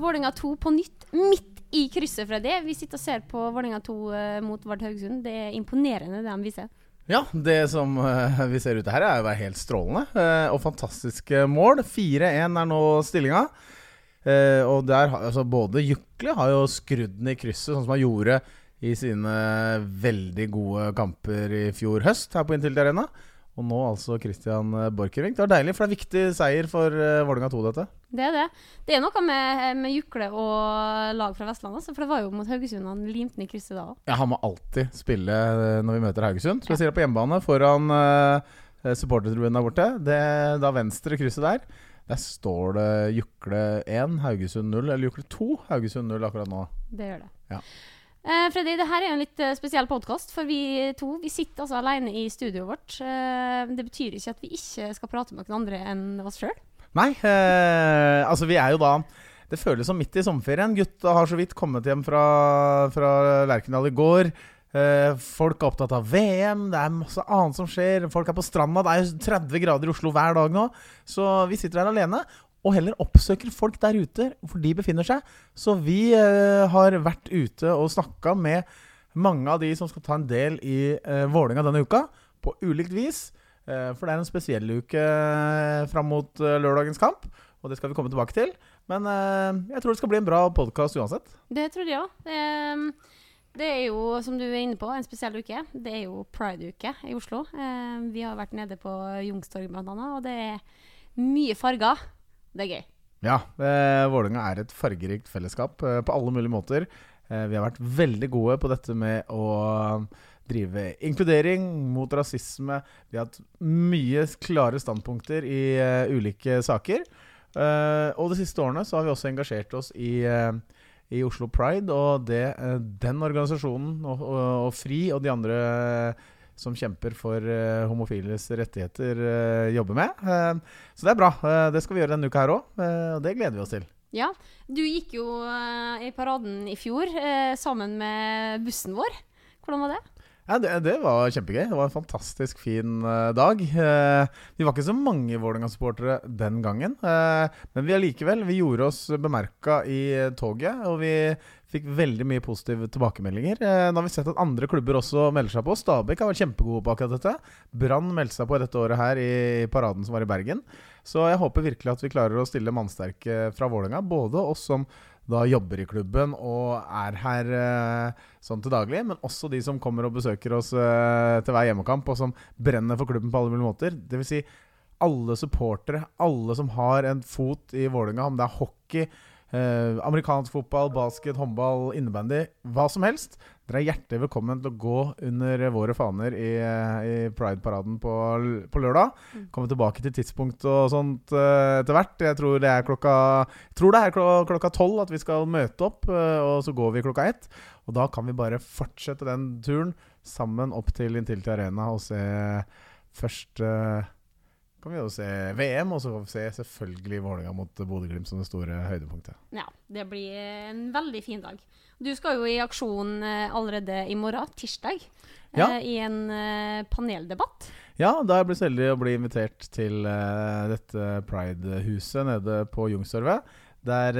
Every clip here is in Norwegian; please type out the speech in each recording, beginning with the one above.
Vålerenga 2 på nytt midt i krysset, Freddy. Vi sitter og ser på Vålerenga 2 eh, mot Vard Haugesund. Det er imponerende, det de viser. Ja, det som eh, vi ser ute her, er jo helt strålende. eh, og fantastiske mål. 4-1 er nå stillinga. Og der altså både Jukle har jo skrudd den i krysset, sånn som han gjorde i sine veldig gode kamper i fjor høst her på Intility Arena. Og nå altså Christian Borchgrevink. Det var deilig, for det er viktig seier for uh, Vålerenga 2, dette. Det er det. Det er noe med, med Jukle og lag fra Vestlandet, altså, for det var jo mot Haugesund han limte ned krysset da òg. Ja, han må alltid spille eh, når vi møter Haugesund. Spesielt på hjemmebane foran uh, supportertribunen der borte. Det, da venstre krysset der. Der står det Jukle 1, Haugesund 0. Eller Jukle 2, Haugesund 0 akkurat nå. Det gjør det. Ja. Eh, Freddy, det her er en litt uh, spesiell podkast, for vi to vi sitter altså alene i studioet vårt. Uh, det betyr ikke at vi ikke skal prate med noen andre enn oss sjøl. Nei, altså vi er jo da Det føles som midt i sommerferien. Gutta har så vidt kommet hjem fra, fra Lerkendal i går. Folk er opptatt av VM, det er masse annet som skjer. Folk er på stranda. Det er jo 30 grader i Oslo hver dag nå. Så vi sitter her alene. Og heller oppsøker folk der ute hvor de befinner seg. Så vi eh, har vært ute og snakka med mange av de som skal ta en del i eh, Vålinga denne uka, på ulikt vis. Eh, for det er en spesiell uke eh, fram mot eh, lørdagens kamp, og det skal vi komme tilbake til. Men eh, jeg tror det skal bli en bra podkast uansett. Det tror jeg òg. Det, er jo, som du er inne på, en spesiell uke. Det er jo pride-uke i Oslo. Vi har vært nede på Youngstorget bl.a., og det er mye farger. Det er gøy. Ja, eh, Vålerenga er et fargerikt fellesskap eh, på alle mulige måter. Eh, vi har vært veldig gode på dette med å drive inkludering mot rasisme. Vi har hatt mye klare standpunkter i eh, ulike saker. Eh, og de siste årene så har vi også engasjert oss i, eh, i Oslo Pride, og det eh, den organisasjonen og, og, og FRI og de andre som kjemper for uh, homofiles rettigheter, uh, jobber med. Uh, så det er bra. Det skal vi gjøre denne uka her òg, og det gleder vi oss til. Ja, du gikk jo i paraden i fjor sammen med bussen vår. Hvordan var det? Ja, det, det var kjempegøy. Det var en fantastisk fin uh, dag. Uh, vi var ikke så mange Vålerenga-supportere den gangen. Uh, men vi allikevel Vi gjorde oss bemerka i toget, og vi fikk veldig mye positive tilbakemeldinger. Nå har vi sett at andre klubber også melder seg på. Stabæk har vært kjempegode på akkurat dette. Brann meldte seg på dette året her i paraden som var i Bergen. Så jeg håper virkelig at vi klarer å stille mannsterke fra Vålerenga. Både oss som da jobber i klubben og er her eh, sånn til daglig, men også de som kommer og besøker oss eh, til hver hjemmekamp, og som brenner for klubben på alle mulige måter. Vil si alle supportere, alle som har en fot i Vålerenga, om det er hockey, eh, amerikansk fotball, basket, håndball, innebandy, hva som helst. Dere er hjertelig velkommen til å gå under våre faner i, i Pride-paraden på, på lørdag. Mm. Komme tilbake til tidspunkt og sånt uh, etter hvert. Jeg tror det er klokka tror det er klokka tolv at vi skal møte opp, uh, og så går vi klokka ett. Og da kan vi bare fortsette den turen sammen opp til Intility Arena og se først eh, kan vi jo se VM, og så kan vi se selvfølgelig Vålerenga mot Bodø-Glimt som det store høydepunktet. Ja, det blir en veldig fin dag. Du skal jo i aksjon eh, allerede i morgen, tirsdag, eh, Ja. i en eh, paneldebatt. Ja, da jeg blitt så heldig å bli invitert til eh, dette Pride-huset nede på Youngstorget. Der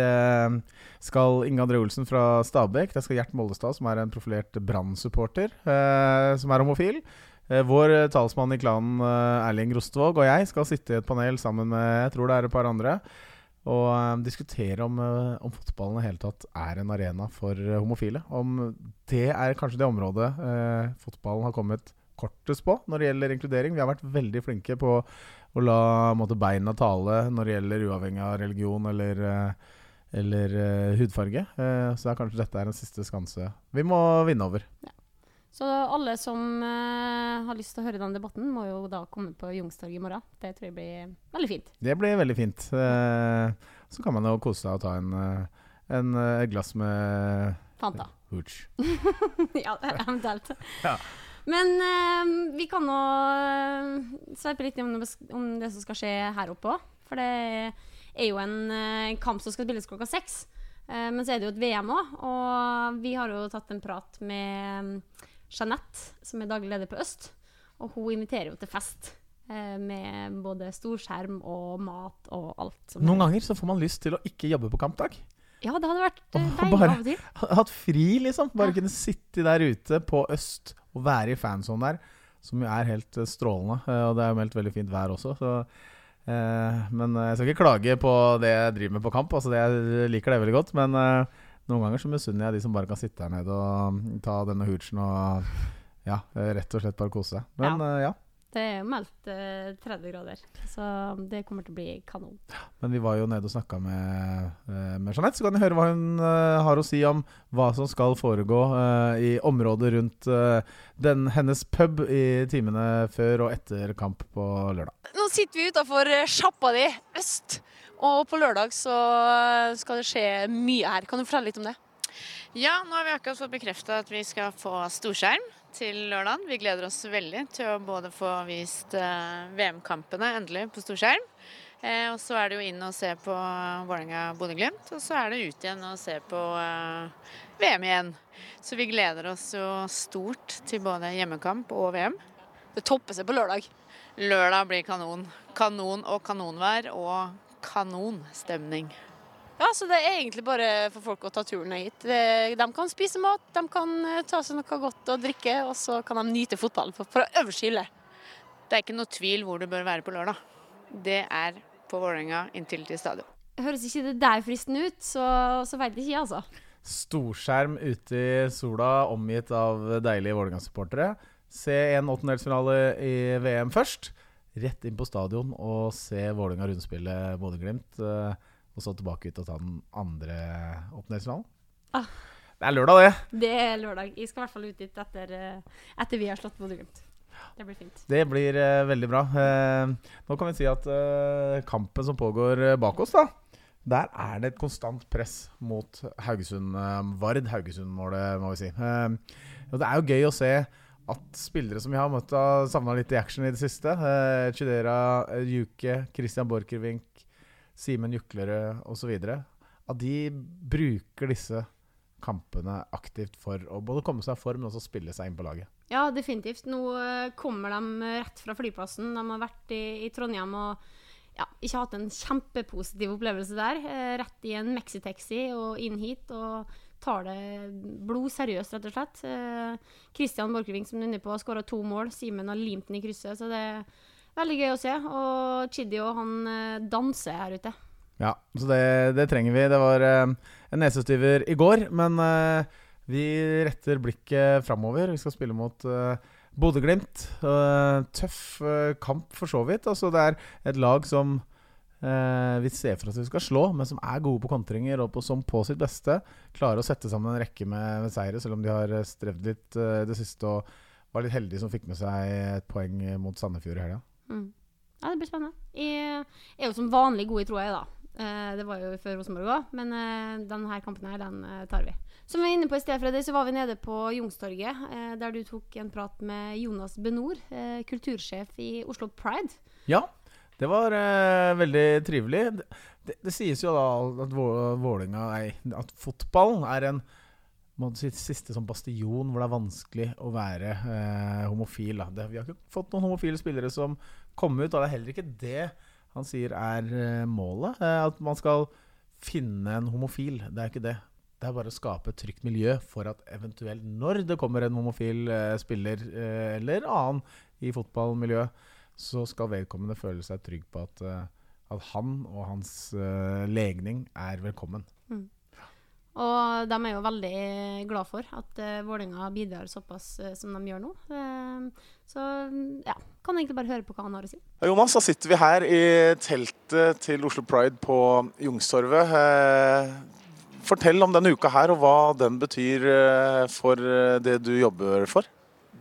skal Inge André Olsen fra Stabæk, der skal Gjert Mollestad, som er en profilert Brann-supporter, eh, som er homofil. Eh, vår eh, talsmann i klanen, eh, Erling Rostvåg, og jeg skal sitte i et panel sammen med jeg tror det er et par andre og diskutere om, om fotballen i hele tatt er en arena for homofile. Om det er kanskje det området eh, fotballen har kommet kortest på når det gjelder inkludering. Vi har vært veldig flinke på å la måtte, beina tale når det gjelder uavhengig av religion eller, eh, eller uh, hudfarge. Uh, så kanskje dette er en siste skanse vi må vinne over. Så alle som uh, har lyst til å høre den debatten, må jo da komme på Youngstorget i morgen. Det tror jeg blir veldig fint. Det blir veldig fint. Uh, så kan man jo kose seg og ta en, eh, en, glass med Fanta. hooch. ja, eventuelt. Ja. Men uh, vi kan nå uh, sveipe litt om om det som skal skje her oppe òg. For det er jo en uh, kamp som skal spilles klokka seks. Men så er det jo et VM òg, og vi har jo tatt en prat med Jeanette, som er daglig leder på Øst. Og hun inviterer jo til fest. eh, med både storskjerm og mat og alt. Som Noen ganger så får man lyst til å ikke jobbe på kampdag. Ja, det hadde vært eh, deilig av og til. Hatt fri, liksom. Bare Ja. kunne sitte der ute på øst og være i fansonen der. Som jo er helt eh, strålende. Og det er jo meldt veldig fint vær også. Så, eh, men jeg skal ikke klage på det jeg driver med på kamp. Altså det, jeg liker det veldig godt. Men eh, noen ganger så misunner jeg de som bare kan sitte her nede og mm, ta denne hoochen og ja, eh, rett og slett bare kose seg. Men ja. ja. Det er meldt eh, 30 grader, så det kommer til å bli kanon. Men vi var jo nede og snakka med, eh, med Jeanette, så kan dere høre hva hun eh, har å si om hva som skal foregå eh, i området rundt eh, den, hennes pub i timene før og etter kamp på lørdag. Nå sitter vi utafor sjappa di øst, og på lørdag så skal det skje mye her. Kan du fortelle litt om det? Ja, nå har vi akkurat fått bekrefta at vi skal få storskjerm til lørdag. Vi gleder oss veldig til å både få vist eh, VM-kampene endelig på storskjerm. Eh, og så er det jo inn og se på Vålerenga-Bodø-Glimt. Og så er det ut igjen og se på eh, VM igjen. Så vi gleder oss jo stort til både hjemmekamp og VM. Det topper seg på lørdag. Lørdag blir kanon. Kanon og kanonvær og kanonstemning. Ja, så det er egentlig bare for folk å ta turen ned hit. De kan spise mat, de kan eh, ta seg noe godt å drikke, og så kan de nyte fotballen for på øverste hylle. Det er ikke noe tvil hvor du bør være på lørdag. Det er på Vålerenga til Stadion. Høres ikke det der fristende ut, så, så veit ikke jeg, altså. Storskjerm ute i sola, omgitt av deilige Vålerenga-supportere. Se en åttendelsfinale i VM først. Rett inn på stadion og se Vålerenga rundspille Bodø-Glimt. eh, Og så tilbake ut og ta den andre åttendelsfinalen. Ah. Det er lørdag, det. Det er lørdag. Jeg skal i hvert fall ut dit etter, eh, etter vi har slått Bodø-Glimt. Det blir fint. Det blir uh, veldig bra. Uh, nå kan vi si at uh, kampen som pågår bak oss, da der er det et konstant press mot Haugesund. Vard Haugesund-målet, må vi si. Og det er jo gøy å se at spillere som vi har møtt, har savna litt i action i det siste. Eh, Chidera, eh, Juke, Christian Borchgrevink, Simen Juklerød osv. At de bruker disse kampene aktivt for å både komme seg i form, men også spille seg inn på laget. Ja, definitivt. Nå eh, kommer de rett fra flyplassen. De har vært i, i Trondheim og ja, ikke hatt en kjempepositiv opplevelse der. Eh, rett i en mexitaxi og inn hit og tar det blodseriøst, rett og slett. Eh, Christian Borchgrevink, som du er inne på, har skåra to mål. Simen har limt den i krysset, så det er veldig gøy å se. Og Chidi og han eh, danser her ute. Ja, så det, det trenger vi. Det var eh, en nesestyver i går, men eh, vi retter blikket framover. Vi skal spille mot uh, Bodø-Glimt. Eh, tøff eh, kamp, for så vidt. Altså, det er et lag som eh, vi ser for oss vi skal slå, men som er gode på kontringer og på, som på sitt beste klarer å sette sammen en rekke med, med seire, selv om de har eh, strevd litt eh, det siste og var litt heldige som fikk med seg et poeng mot Sandefjord i helga. Mm. Ja, det blir spennende. Jeg er jo som vanlig god i troa, jeg, da. Eh, det var jo før Rosenborg òg, men eh, denne kampen her, den eh, tar vi. Som vi var inne på i sted, Freddy, så var vi nede på Youngstorget, eh, der du tok en prat med Jonas Benor, eh, kultursjef i Oslo Pride. Ja, det var eh, veldig trivelig. Det, det, sies jo da at Vå- Vålinga, nei, at fotballen er en må siste sånn bastion hvor det er vanskelig å være eh, homofil. Det, vi har ikke fått noen homofile spillere som kom ut, og det er heller ikke det han sier er eh, målet. Eh, at man skal finne en homofil. Det er ikke det. Det er bare å skape et trygt miljø for at eventuelt når det kommer en homofil eh, spiller eh, eller annen i fotballmiljøet, så skal vedkommende føle seg trygg på at, eh, at han og hans eh, legning er velkommen. Og de er jo veldig glad for at uh, Vålerenga bidrar såpass uh, som de gjør nå. Uh, så ja, kan egentlig bare høre på hva han har å si. Ja, Jonas, da sitter vi her i teltet til Oslo Pride på Jungstorvet. Uh, fortell om denne uka her, og hva den betyr for det du jobber for.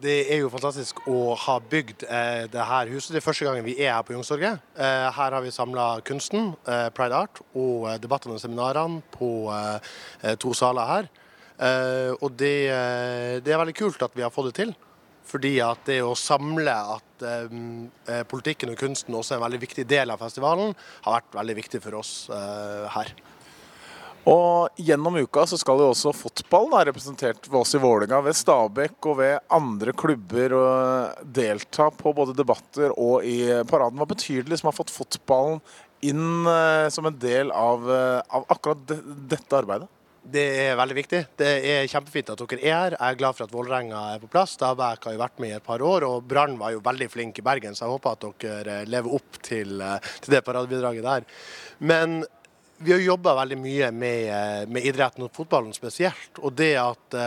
Det er jo fantastisk å ha bygd eh, det her huset. Det er første gangen vi er her på Youngstorget. Eh, her har vi samla kunsten, eh, Pride Art, og eh, debattene og seminarene på eh, to saler her. Eh, og det, det er veldig kult at vi har fått det til. Fordi at det å samle at politikken og kunsten også er en veldig viktig del av festivalen, har vært veldig viktig for oss her. Og gjennom uka så skal jo også fotball da, representert ved oss i Vålinga ved Stabekk og ved andre klubber delta på både debatter og i paraden. Hva betyr det liksom å ha fått fotballen inn eh, som en del av, eh, av akkurat de, dette arbeidet? Det er veldig viktig. Det er kjempefint at dere er her. Jeg er glad for at Vålerenga er på plass. Stabæk har jo vært med i et par år, og Brann var jo veldig flink i Bergen, så jeg håper at dere lever opp til, eh, til det paradebidraget der. Men vi har jobba veldig mye med, eh, med, idretten og fotballen spesielt. Og det at,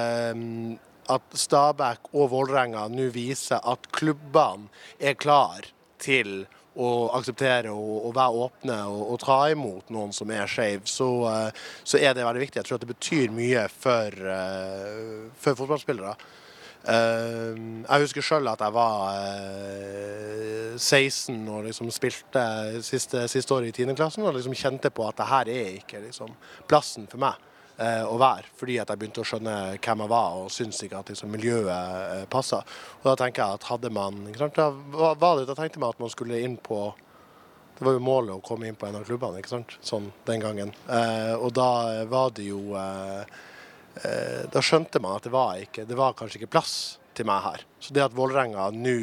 at Stabæk og Vålerenga nå viser at klubbene er klar til å akseptere og, og være åpne og, og, ta imot noen som er skeiv, så, uh, så, er det veldig viktig. Jeg tror at det betyr mye for, for fotballspillere. Uh, jeg husker sjøl at jeg var 16 og liksom spilte siste, siste året i 10. klassen og liksom kjente på at det her er ikke liksom, plassen for meg eh, å være, fordi at jeg begynte å skjønne hvem jeg var og syntes ikke at liksom, miljøet eh, passa. Og da tenker jeg at hadde man da, var det, da tenkte man at man skulle inn på det var jo målet å komme inn på en av klubbene ikke sant? sånn den gangen. Eh, og da var det jo eh, eh, Da skjønte man at det var, ikke, det var kanskje ikke plass til meg her. Så det at Vålerenga nå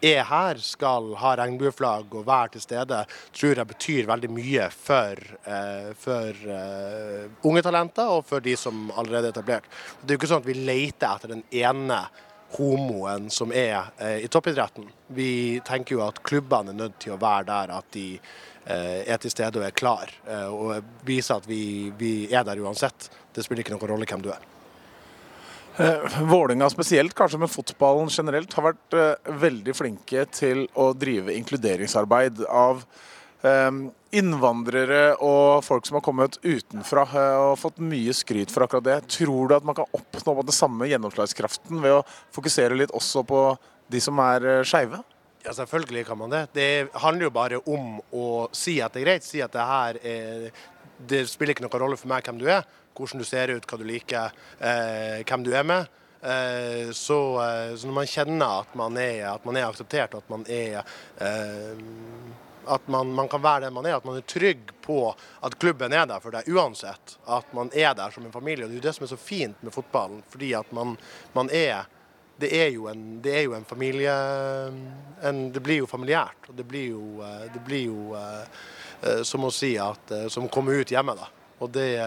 er her, skal ha regnbueflagg og være til stede, tror jeg betyr veldig mye for, eh, for eh, unge talenter og for de som allerede er etablert. Det er jo ikke sånn at vi leter etter den ene homoen som er eh, i toppidretten. Vi tenker jo at klubbene er nødt til å være der at de eh, er til stede og er klar, eh, og viser at vi, vi er der uansett. Det spiller ikke noen rolle hvem du er. Eh, Vålinga spesielt, kanskje med fotballen generelt, har vært eh, veldig flinke til å drive inkluderingsarbeid av eh, innvandrere og folk som har kommet utenfra eh, og fått mye skryt for akkurat det. Tror du at man kan oppnå den samme gjennomslagskraften ved å fokusere litt også på de som er eh, skeive? Ja, selvfølgelig kan man det. Det handler jo bare om å si at det er greit. Si at det her er Det spiller ikke noen rolle for meg hvem du er hvordan du ser ut, hva du liker, eh, hvem du er med. Så, så, når man kjenner at man er, at man er akseptert, at man er at man, man, kan være den man er, at man er trygg på at klubben er der for deg uansett. At man er der som en familie. og Det er jo det som er så fint med fotballen. fordi at man, man er det er en, det er jo en familie en, Det blir jo familiært. og Det blir jo, eh, det blir jo uh, som å si at Som å komme ut hjemme, da. Og det,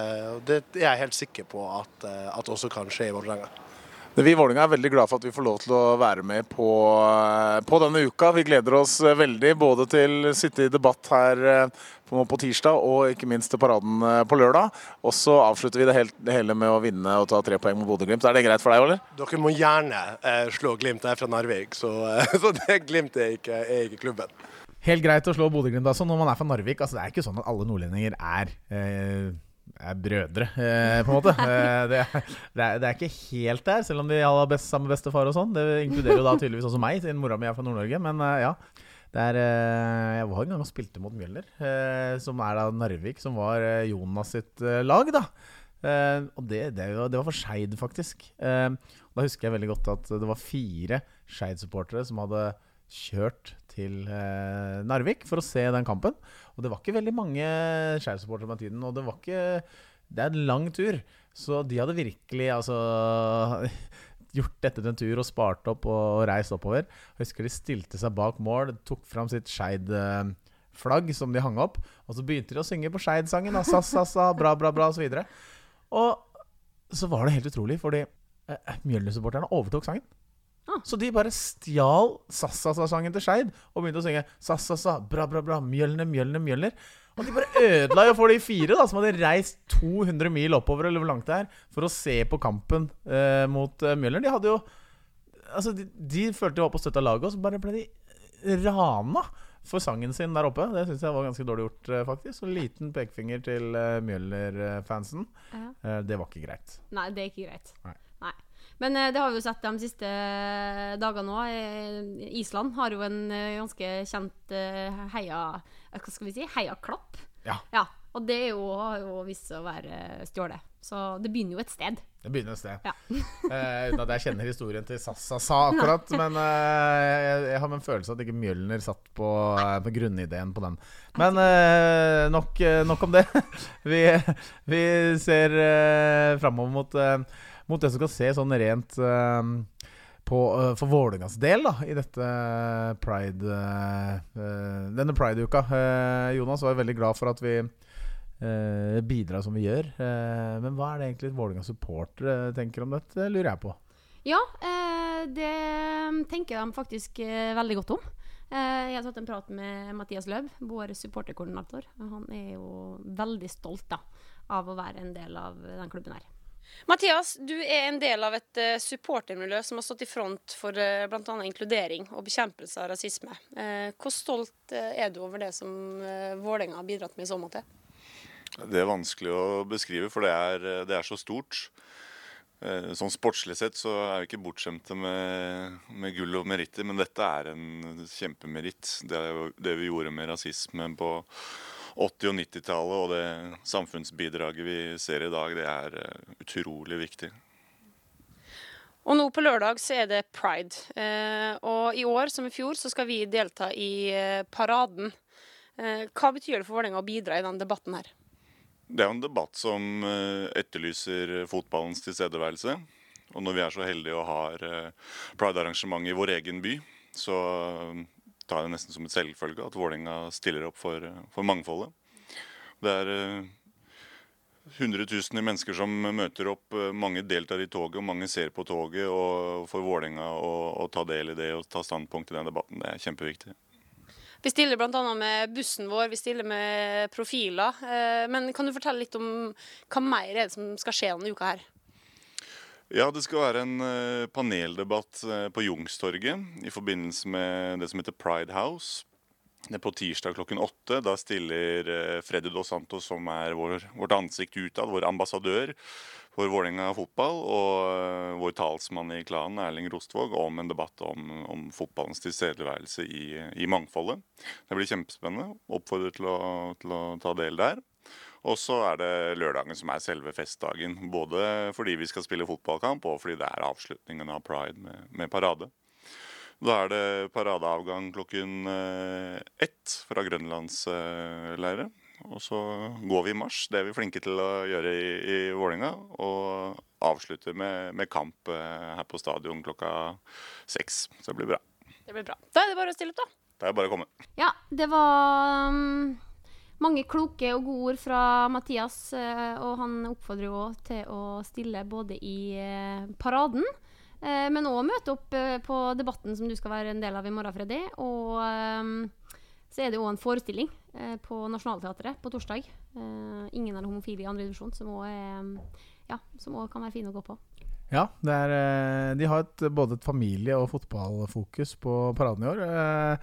det, er jeg helt sikker på at, at også kan skje i Vålerenga. Vi i Vålerenga er veldig glad for at vi får lov til å være med på, på, denne uka. Vi gleder oss veldig både til å sitte i debatt her på, på tirsdag og ikke minst til paraden på lørdag. Og så avslutter vi det, hele, det, hele med å vinne og ta tre poeng mot Bodø-Glimt. Er det greit for deg, eller? Dere må gjerne eh, slå Glimt. Jeg er fra Narvik, så, så det Glimt er ikke, er ikke klubben helt greit å slå Bodø-Glimt altså, når man er fra Narvik. Altså, det er ikke sånn at alle nordlendinger er, eh, er brødre, eh, på en måte. Eh, det, er, det, er, det, er, ikke helt der, selv om de har best, samme bestefar og sånn. Det inkluderer jo da tydeligvis også meg, siden mora mi er fra Nord-Norge. Men eh, ja. Er, eh, jeg var en gang og spilte mot Mjøller, eh, som er da Narvik, som var Jonas sitt lag, da. og det, det, var for Skeid, faktisk. da husker jeg veldig godt at det var fire Skeid-supportere som hadde kjørt til eh, Narvik for å se den kampen. Og det var ikke veldig mange Skeiv-supportere på den tiden. Og det var ikke Det er en lang tur. Så de hadde virkelig altså gjort dette til en tur og spart opp og reist oppover. Jeg husker de stilte seg bak mål, tok fram sitt Skeid-flagg som de hang opp. Og så begynte de å synge på Skeid-sangen. Sa, sa, sa, bra, bra, bra. Og, og så var det helt utrolig, fordi eh, Mjølner-supporterne overtok sangen. Ah. Så de bare stjal Sassasa-sangen til Skeid og begynte å synge Sassasa, bra, bra, bra, Mjølner, Mjølner, Mjølner. Og de bare ødela jo for de fire da som hadde reist 200 mil oppover eller hvor langt det er, for å se på kampen eh, mot eh, Mjølner. De hadde jo Altså, de, de følte de var på støtta laget, og så bare ble de rana for sangen sin der oppe. Det syns jeg var ganske dårlig gjort, eh, faktisk. Så liten pekefinger til uh, Mjølner-fansen. Ja. Uh, det var ikke greit. Nei, det er ikke greit. Nei. Men eh, det har vi jo sett de siste dagene òg. Eh, Island har jo en eh, ganske kjent heia Hva skal vi si? Heiaklapp. Ja. ja. Og det jo, har jo vist seg å være stjålet. Så det begynner jo et sted. Det begynner et sted. Ja. eh, uten at jeg kjenner historien til Sassa sa akkurat. Men eh, jeg, jeg, har en følelse at ikke Mjølner satt på, på grunnideen på den. Men eh, nok, nok, om det. vi, vi ser eh, framover mot mot det som skal se sånn rent uh, på, eh, for Vålerengas del da, i dette pride, eh, eh, denne pride-uka. Eh, Jonas var veldig glad for at vi eh, bidrar som vi gjør. Eh, men hva er det egentlig Vålerengas supportere tenker om dette, lurer jeg på. Ja, eh, det tenker de faktisk eh, veldig godt om. Eh, jeg har tatt en prat med Mathias Løb, vår supporterkoordinator. Han er jo veldig stolt da, av å være en del av den klubben her. Mathias, du er en del av et eh, supportermiljø som har stått i front for uh, bl.a. inkludering og bekjempelse av rasisme. Eh, hvor stolt eh, er du over det som Vålerenga har bidratt med i så måte? Det er vanskelig å beskrive, for det er, det er så stort. Eh, Sånn sportslig sett så er vi ikke bortskjemte med, med gull og meritter, men dette er en kjempemeritt. Det, det vi gjorde med rasisme på 80- og 90-tallet og det samfunnsbidraget vi ser i dag, det er eh, utrolig viktig. Og nå på lørdag så er det pride. Eh, og i år som i fjor så skal vi delta i eh, paraden. Hva betyr det for Vålerenga å bidra i den debatten her? Det er jo en debatt som etterlyser fotballens tilstedeværelse. Og når vi er så heldige og har pridearrangement i vår egen by, så tar det nesten som et selvfølge at Vålerenga stiller opp for, for mangfoldet. Det er eh, hundretusener mennesker som møter opp. eh, Mange deltar i toget, og mange ser på toget. Og for Vålerenga å ta del i det og ta standpunkt i den debatten, det er kjempeviktig. Vi stiller bl.a. med bussen vår, vi stiller med profiler. Eh, men kan du fortelle litt om hva mer er det som skal skje denne uka her? Ja, det skal være en eh, paneldebatt eh, på Jungstorget i forbindelse med det som heter Pride House. Det er på tirsdag klokken åtte. Da stiller eh, Freddy Dos Santos, som er vår, vårt ansikt utad, vår ambassadør for Vålerenga fotball, og vår talsmann i klanen, Erling Rostvåg, om en debatt om, om fotballens tilstedeværelse i, i mangfoldet. Det blir kjempespennende. Oppfordrer til å, til å ta del der. Og så er det lørdagen som er selve festdagen. Både fordi vi skal spille fotballkamp, og fordi det er avslutningen av pride med, med parade. Da er det paradeavgang klokken eh, ett fra grønlandsleiret. Og så går vi i marsj. Det er vi flinke til å gjøre i, i Vålerenga. Og avslutter med, med kamp eh, her på stadion klokka seks. Så det blir bra. Det blir bra. Da er det bare å stille opp, da. Det er bare å komme. Ja, det var um, mange kloke og gode ord fra Mathias. eh, og han oppfordrer jo til å stille både i eh, paraden, eh, men òg møte opp på debatten som du skal være en del av i morgen, Freddy. Og så er det òg en forestilling på Nationaltheatret på torsdag. 'Ingen er homofile i andre divisjon', som òg ja, kan være fin å gå på. Ja, er, de har et, både et familie- og fotballfokus på paraden i år.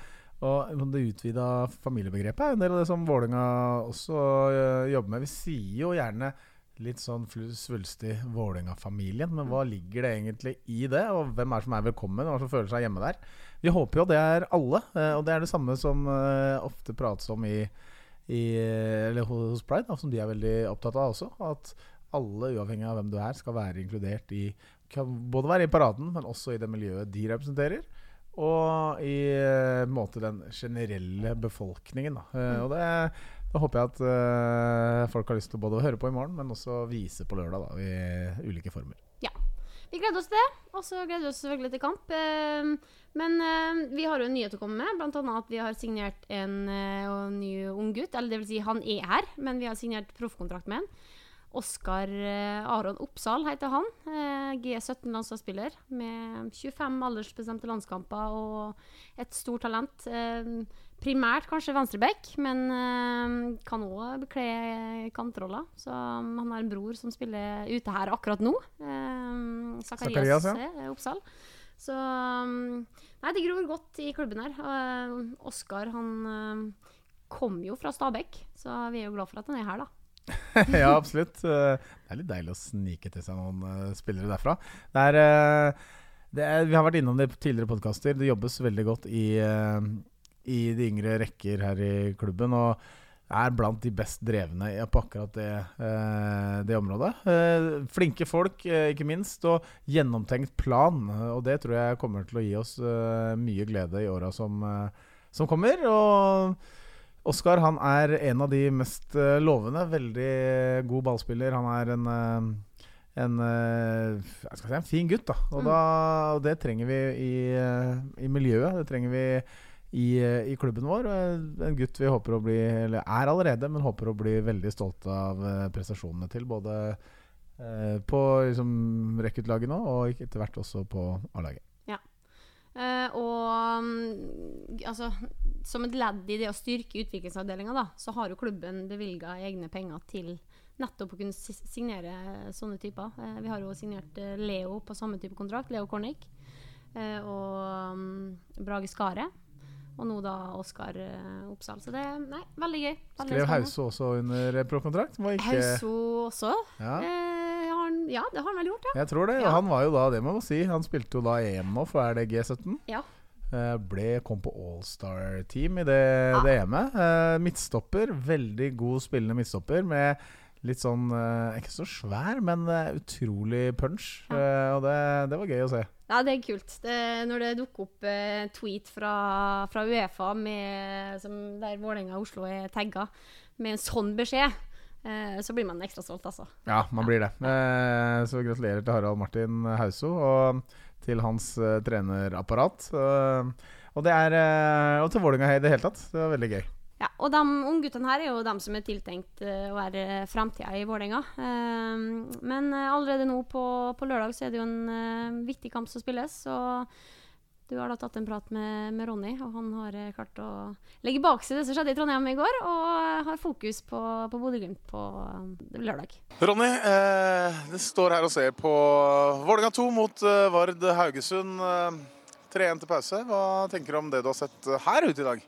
Og det utvida familiebegrepet er en del av det som Vålerenga også eh, jobber med. Vi sier jo gjerne litt sånn svulstig Vålerenga-familien, men hva ligger det egentlig i det? Og hvem er det som er velkommen, og hva som føler seg hjemme der? Vi håper jo det er alle, eh, og det er det samme som eh, ofte prates om i, i eller hos Pride, som de er veldig opptatt av også. At alle, uavhengig av hvem du er, skal være inkludert i kan Både være i paraden, men også i det miljøet de representerer. Og i eh, måte den generelle befolkningen. Da. Mm. og det, det håper jeg at eh, folk har lyst til både å høre på i morgen, men også vise på lørdag da, i ulike former. Ja. Vi gleder oss til det, og så gleder vi oss selvfølgelig til kamp. Eh, Men eh, vi har jo en nyhet å komme med, bl.a. at vi har signert en eh, ny ung gutt. Eller det vil si, han er her, men vi har signert proffkontrakt med han. Oskar eh, Aron Oppsal heter han. Eh, G17-landslagsspiller med 25 aldersbestemte landskamper og et stort talent. Eh, primært kanskje venstreback, men kan òg bekle kantroller. Så um, han har en bror som spiller ute her akkurat nå. Zakarias ja. Oppsal. Så um, Nei, det gror godt i klubben her. Oskar, han kom jo fra Stabekk, så vi er jo glad for at han er her, da. ja, absolutt. Eh, Det er litt deilig å snike til seg noen eh, spillere derfra. Det er, eh, det er, vi har vært innom det på tidligere podkaster. Det jobbes veldig godt i, i de yngre rekker her i klubben. Og er blant de best drevne på akkurat det, det området. Flinke folk, ikke minst, og gjennomtenkt plan. Og det tror jeg kommer til å gi oss mye glede i åra som, som kommer. Og Oskar han er en av de mest eh, lovende. Veldig god ballspiller. Han er en, eh, en, eh, skal si, en fin gutt. da Og, Mm. da, og det trenger vi i, i miljøet. Det trenger vi i, i klubben vår. En gutt vi håper å bli Eller er allerede, men håper å bli veldig stolte av prestasjonene til. Både på liksom, rekruttlaget nå, og etter hvert også på A-laget. Eh, og um, altså, som et ledd i det å styrke utviklingsavdelinga, så har jo klubben bevilga egne penger til nettopp å kunne signere sånne typer. Eh, vi har jo signert eh, Leo på samme type kontrakt, Leo Kornik, eh, og mm, Brage Skaret. Og nå da Oskar Oppsal. Så det nei, veldig gøy. Veldig Skrev. Hauso også under pro-kontrakt? Ikke- Hauso også? Ja. Eh, han, ja, det har han vel gjort, ja. Jeg tror det. Ja. Han var jo da, det må man si, han spilte jo da EM nå for RD G17. Ja. Eh, ble, kom på Allstar-team i det, Ja. det EM-et. Eh, midtstopper. Veldig god spillende midtstopper med litt sånn eh, Ikke så svær, men utrolig punch. Ja. Og det, det var gøy å se. Ja, det er kult. Det, når det dukker opp eh, tweet fra, fra Uefa med, som, der Vålerenga og Oslo er tagga med en sånn beskjed, så blir man ekstra stolt, altså. Ja, man blir det. Så gratulerer til Harald Martin Hauso og til hans eh, trenerapparat. Eh, og, det er, eh, og til Vålerenga i det hele tatt. Det var veldig gøy. Ja, og de ungguttene her er jo dem som er tiltenkt å være framtida i Vålerenga. Men allerede nå på, på lørdag så er det jo en viktig kamp som spilles. Og du har da tatt en prat med, med Ronny, og han har eh, klart å legge bak seg det som skjedde i Trondheim i går, og eh, har fokus på, på Bodø-Glimt på eh, lørdag. Ronny, eh, det står her og ser på Vålerenga 2 mot eh, Vard Haugesund. Eh, 3-1 til pause. Hva tenker du om det du har sett her ute i dag?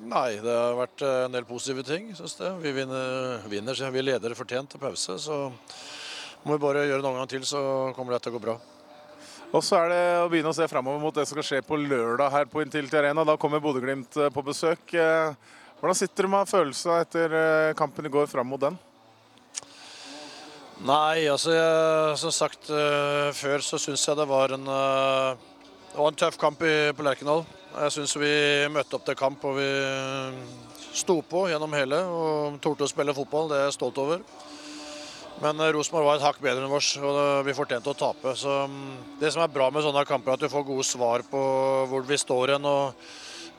Nei, det har vært en del positive ting, syns jeg. Vi vinner, vinner, så vi leder fortjent til pause. Så må vi bare gjøre det noen gang til, så kommer det til å gå bra. Og så er det å begynne å se framover mot det som skal skje på lørdag her på Intility Arena. Da kommer Bodø-Glimt eh, på besøk. Eh, Hvordan sitter du med følelsen etter eh, kampen i går fram mot den? Nei, altså jeg, som sagt før, så syns jeg det var en, det var en tøff kamp på Lerkendal. Jeg syns vi møtte opp til kamp og vi sto på gjennom hele og torde å spille fotball. Det er jeg stolt over. Men eh, Rosenborg var et hakk bedre enn oss, og eh, vi fortjente å tape. Så mm, Det som er bra med sånne kamper, er at du får gode svar på hvor vi står hen. og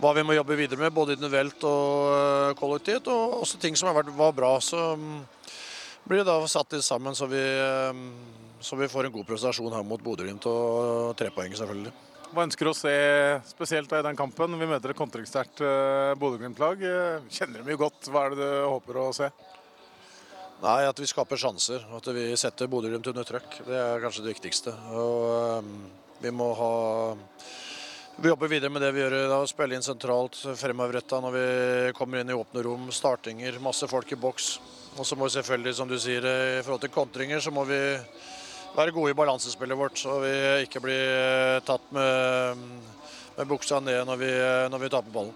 hva vi må jobbe videre med, både individuelt og eh, kollektivt. Og også ting som har vært, var bra. Så mm, blir det da satt litt sammen, så vi, eh, så vi får en god prestasjon her mot Bodø-Glimt og tre poeng, selvfølgelig. Hva ønsker du å se spesielt i den kampen? Vi møter et kontringssterkt Bodø-Glimt-lag. Kjenner dem jo godt. Hva er det du håper å se? Nei, At vi skaper sjanser. At vi setter Bodø-Glimt under trøkk. Det er kanskje det viktigste. Og eh, Vi må ha vi jobber videre med det vi gjør i dag. Spille inn sentralt, fremoverretta når vi kommer inn i åpne rom. Startinger, masse folk i boks. Og så må vi selvfølgelig, som du sier, i forhold til kontringer, så må vi være gode i balansespillet vårt. Så vi ikke blir tatt med, med buksa ned når vi, når vi taper ballen.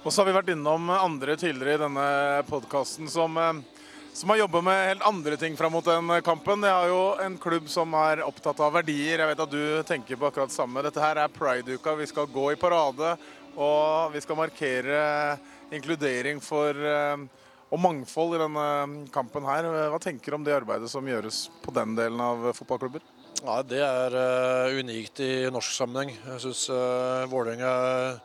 Og så har vi vært innom andre tidligere i denne podkasten som, eh, som har jobba med helt andre ting fram mot den kampen. Det er jo en klubb som er opptatt av verdier. Jeg vet at du tenker på akkurat samme. Dette her er pride-uka. Vi skal gå i parade, og vi skal markere inkludering for, eh, og mangfold i denne kampen her. Hva tenker du om det arbeidet som gjøres på den delen av fotballklubber? Ja, Det er uh, unikt i norsk sammenheng. Jeg syns uh, Vålerenga er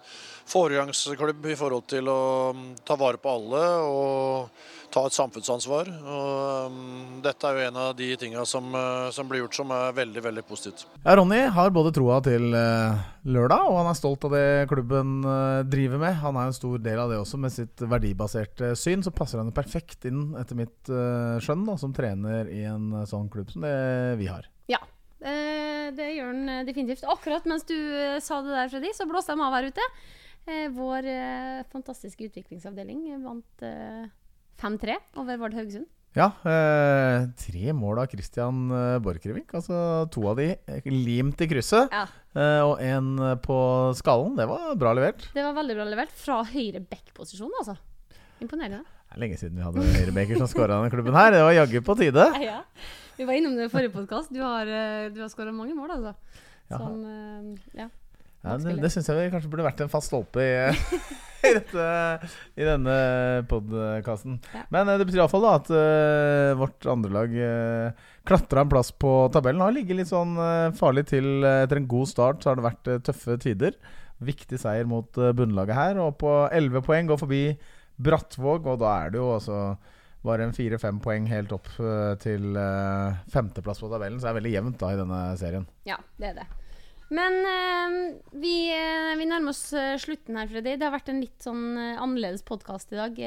foregangsklubb i forhold til å mm, ta vare på alle og ta et samfunnsansvar. Og, um, dette er jo en av de tinga som, uh, som blir gjort som er veldig veldig positivt. Ja, Ronny har både troa til uh, lørdag, og han er stolt av det klubben uh, driver med. Han er en stor del av det også, med sitt verdibaserte syn. Så passer han perfekt inn, etter mitt eh, skjønn, da, som trener i en eh, sånn klubb som det vi har. Ja, eh, det gjør den eh, definitivt. Akkurat mens du eh, sa det der, Freddy, så blåste de av her ute. Eh, vår eh, fantastiske utviklingsavdeling vant eh, 5-3 over Vard Haugesund. Ja, eh, tre mål av Christian eh, Borchgrevink. Altså to av de eh, limt i krysset, Ja. eh, og en eh, på skallen. Det var bra levert. Det var veldig bra levert. Fra høyre back-posisjon, altså. Imponerende. Det er lenge siden vi hadde høyrebacker som skåra denne klubben her. Det var jaggu på tide. Ja. Vi var innom det i forrige podkast. Du har, eh, du har skåra mange mål, altså. Ja. Som, eh, ja. Ja, det det syns jeg kanskje burde vært en fast stolpe i, i, dette, i denne podkasten. Ja. Men eh, det betyr iallfall at uh, vårt andrelag uh, klatra en plass på tabellen. Har ligget litt sånn uh, farlig til etter en god start. Så har det vært uh, tøffe tider. Viktig seier mot bunnlaget her. Og på 11 poeng går forbi Brattvåg, og da er det jo altså bare en fire-fem poeng helt opp eh, til eh, femteplass på tabellen. Så det er veldig jevnt da i denne serien. Ja, det er det. Men eh, vi, vi nærmer oss slutten her, Freddy. Det har vært en litt sånn annerledes podkast i dag.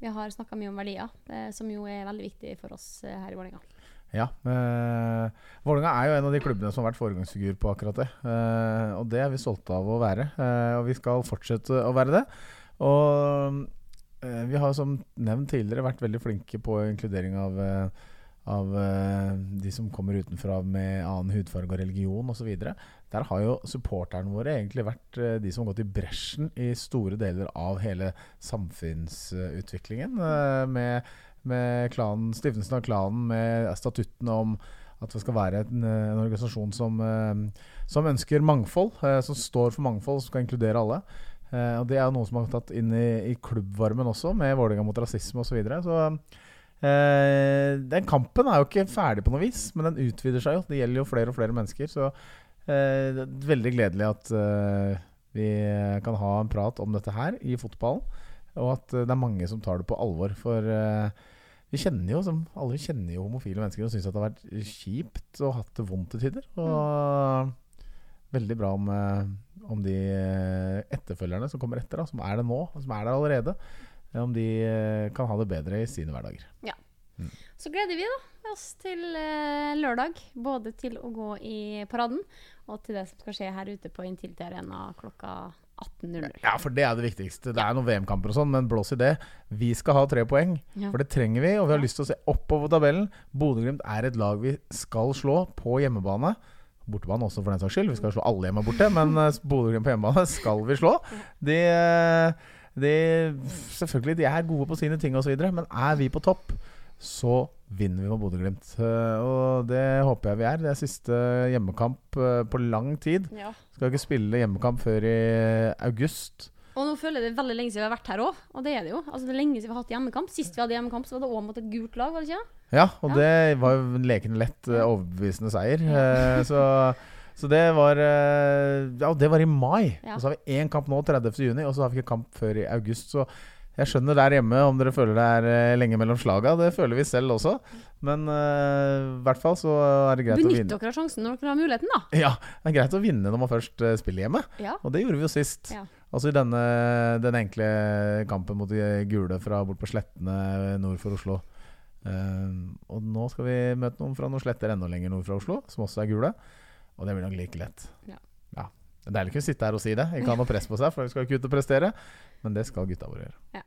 Vi har snakka mye om verdier, som jo er veldig viktig for oss her i Vålerenga. Ja. Eh, Vålerenga er jo en av de klubbene som har vært foregangsfigur på akkurat det. Eh, og det er vi stolte av å være. Eh, og vi skal fortsette å være det. Og vi har som nevnt tidligere vært veldig flinke på inkludering av, eh, av eh, de som kommer utenfra med annen hudfarge og religion osv. Der har jo supporterne våre egentlig vært eh, de som har gått i bresjen i store deler av hele samfunnsutviklingen. eh, med med klanen, stiftelsen av klanen, med statuttene om at det skal være en, en organisasjon som, eh, som ønsker mangfold, eh, som står for mangfold, som skal inkludere alle. Eh, og Det er noe som har tatt inn i, i klubbvarmen også, med Vålerenga mot rasisme osv. Så, videre. så eh, den kampen er jo ikke ferdig på noe vis, men den utvider seg jo. Det gjelder jo flere og flere mennesker. Så eh, det er veldig gledelig at eh, vi kan ha en prat om dette her i fotballen. Og at eh, det er mange som tar det på alvor. For eh, vi kjenner jo som alle kjenner jo homofile mennesker og syns det har vært kjipt og hatt det vondt til tider. Og veldig bra om, eh, om de eh, etterfølgerne som kommer etter, da, som er det nå, og som er der allerede, eh, om de kan ha det bedre i sine hverdager. Ja, Så gleder vi da oss til lørdag, både til å gå i paraden og til det som skal skje her ute på Intility Arena klokka 18.00. Ja, for det er det viktigste. Det er noen VM-kamper og sånn, men blås i det. Vi skal ha tre poeng, Ja. for det trenger vi. Og vi har lyst til å se oppover tabellen. Bodø-Glimt er et lag vi skal slå på hjemmebane. Bortebane også, for den saks skyld. Vi skal slå alle hjemme borte, men eh, Bodø-Glimt på hjemmebane skal vi slå. De, eh, de Selvfølgelig, de er gode på sine ting osv., men er vi på topp, så vinner vi med Bodø-Glimt. Eh, Og det håper jeg vi er. Det er siste hjemmekamp på lang tid. Ja. Skal ikke spille hjemmekamp før i august. Og nå føler jeg det veldig lenge siden vi har vært her òg, og det er det jo. Altså det er lenge siden vi har hatt hjemmekamp. Sist vi hadde hjemmekamp, så var det òg mot et gult lag, var det ikke? Ja, og Ja. det var jo en lekende lett, eh, overbevisende seier. Eh, Så, så det var eh, Ja, det var i mai. Og så har vi én kamp nå, 30. juni, og så har vi ikke kamp før i august. Så jeg skjønner der hjemme om dere føler det er lenge mellom slaga. Det føler vi selv også. Men uh, i hvert fall så er det greit å Benytt vinne. dere av sjansen når dere har muligheten, da. Ja, det er greit å vinne når man først spiller hjemme. Ja. Og det gjorde vi jo sist. Ja. Altså i denne den enkle kampen mot de gule fra bort på slettene nord for Oslo. Eh, og nå skal vi møte noen fra noen sletter enda lenger nord fra Oslo, som også er gule. Og det blir nok like lett. Ja. Det er deilig å kunne sitte her og si det. Ikke ha noe press på seg, for vi skal ikke ut og prestere. Men det skal gutta våre gjøre. Ja.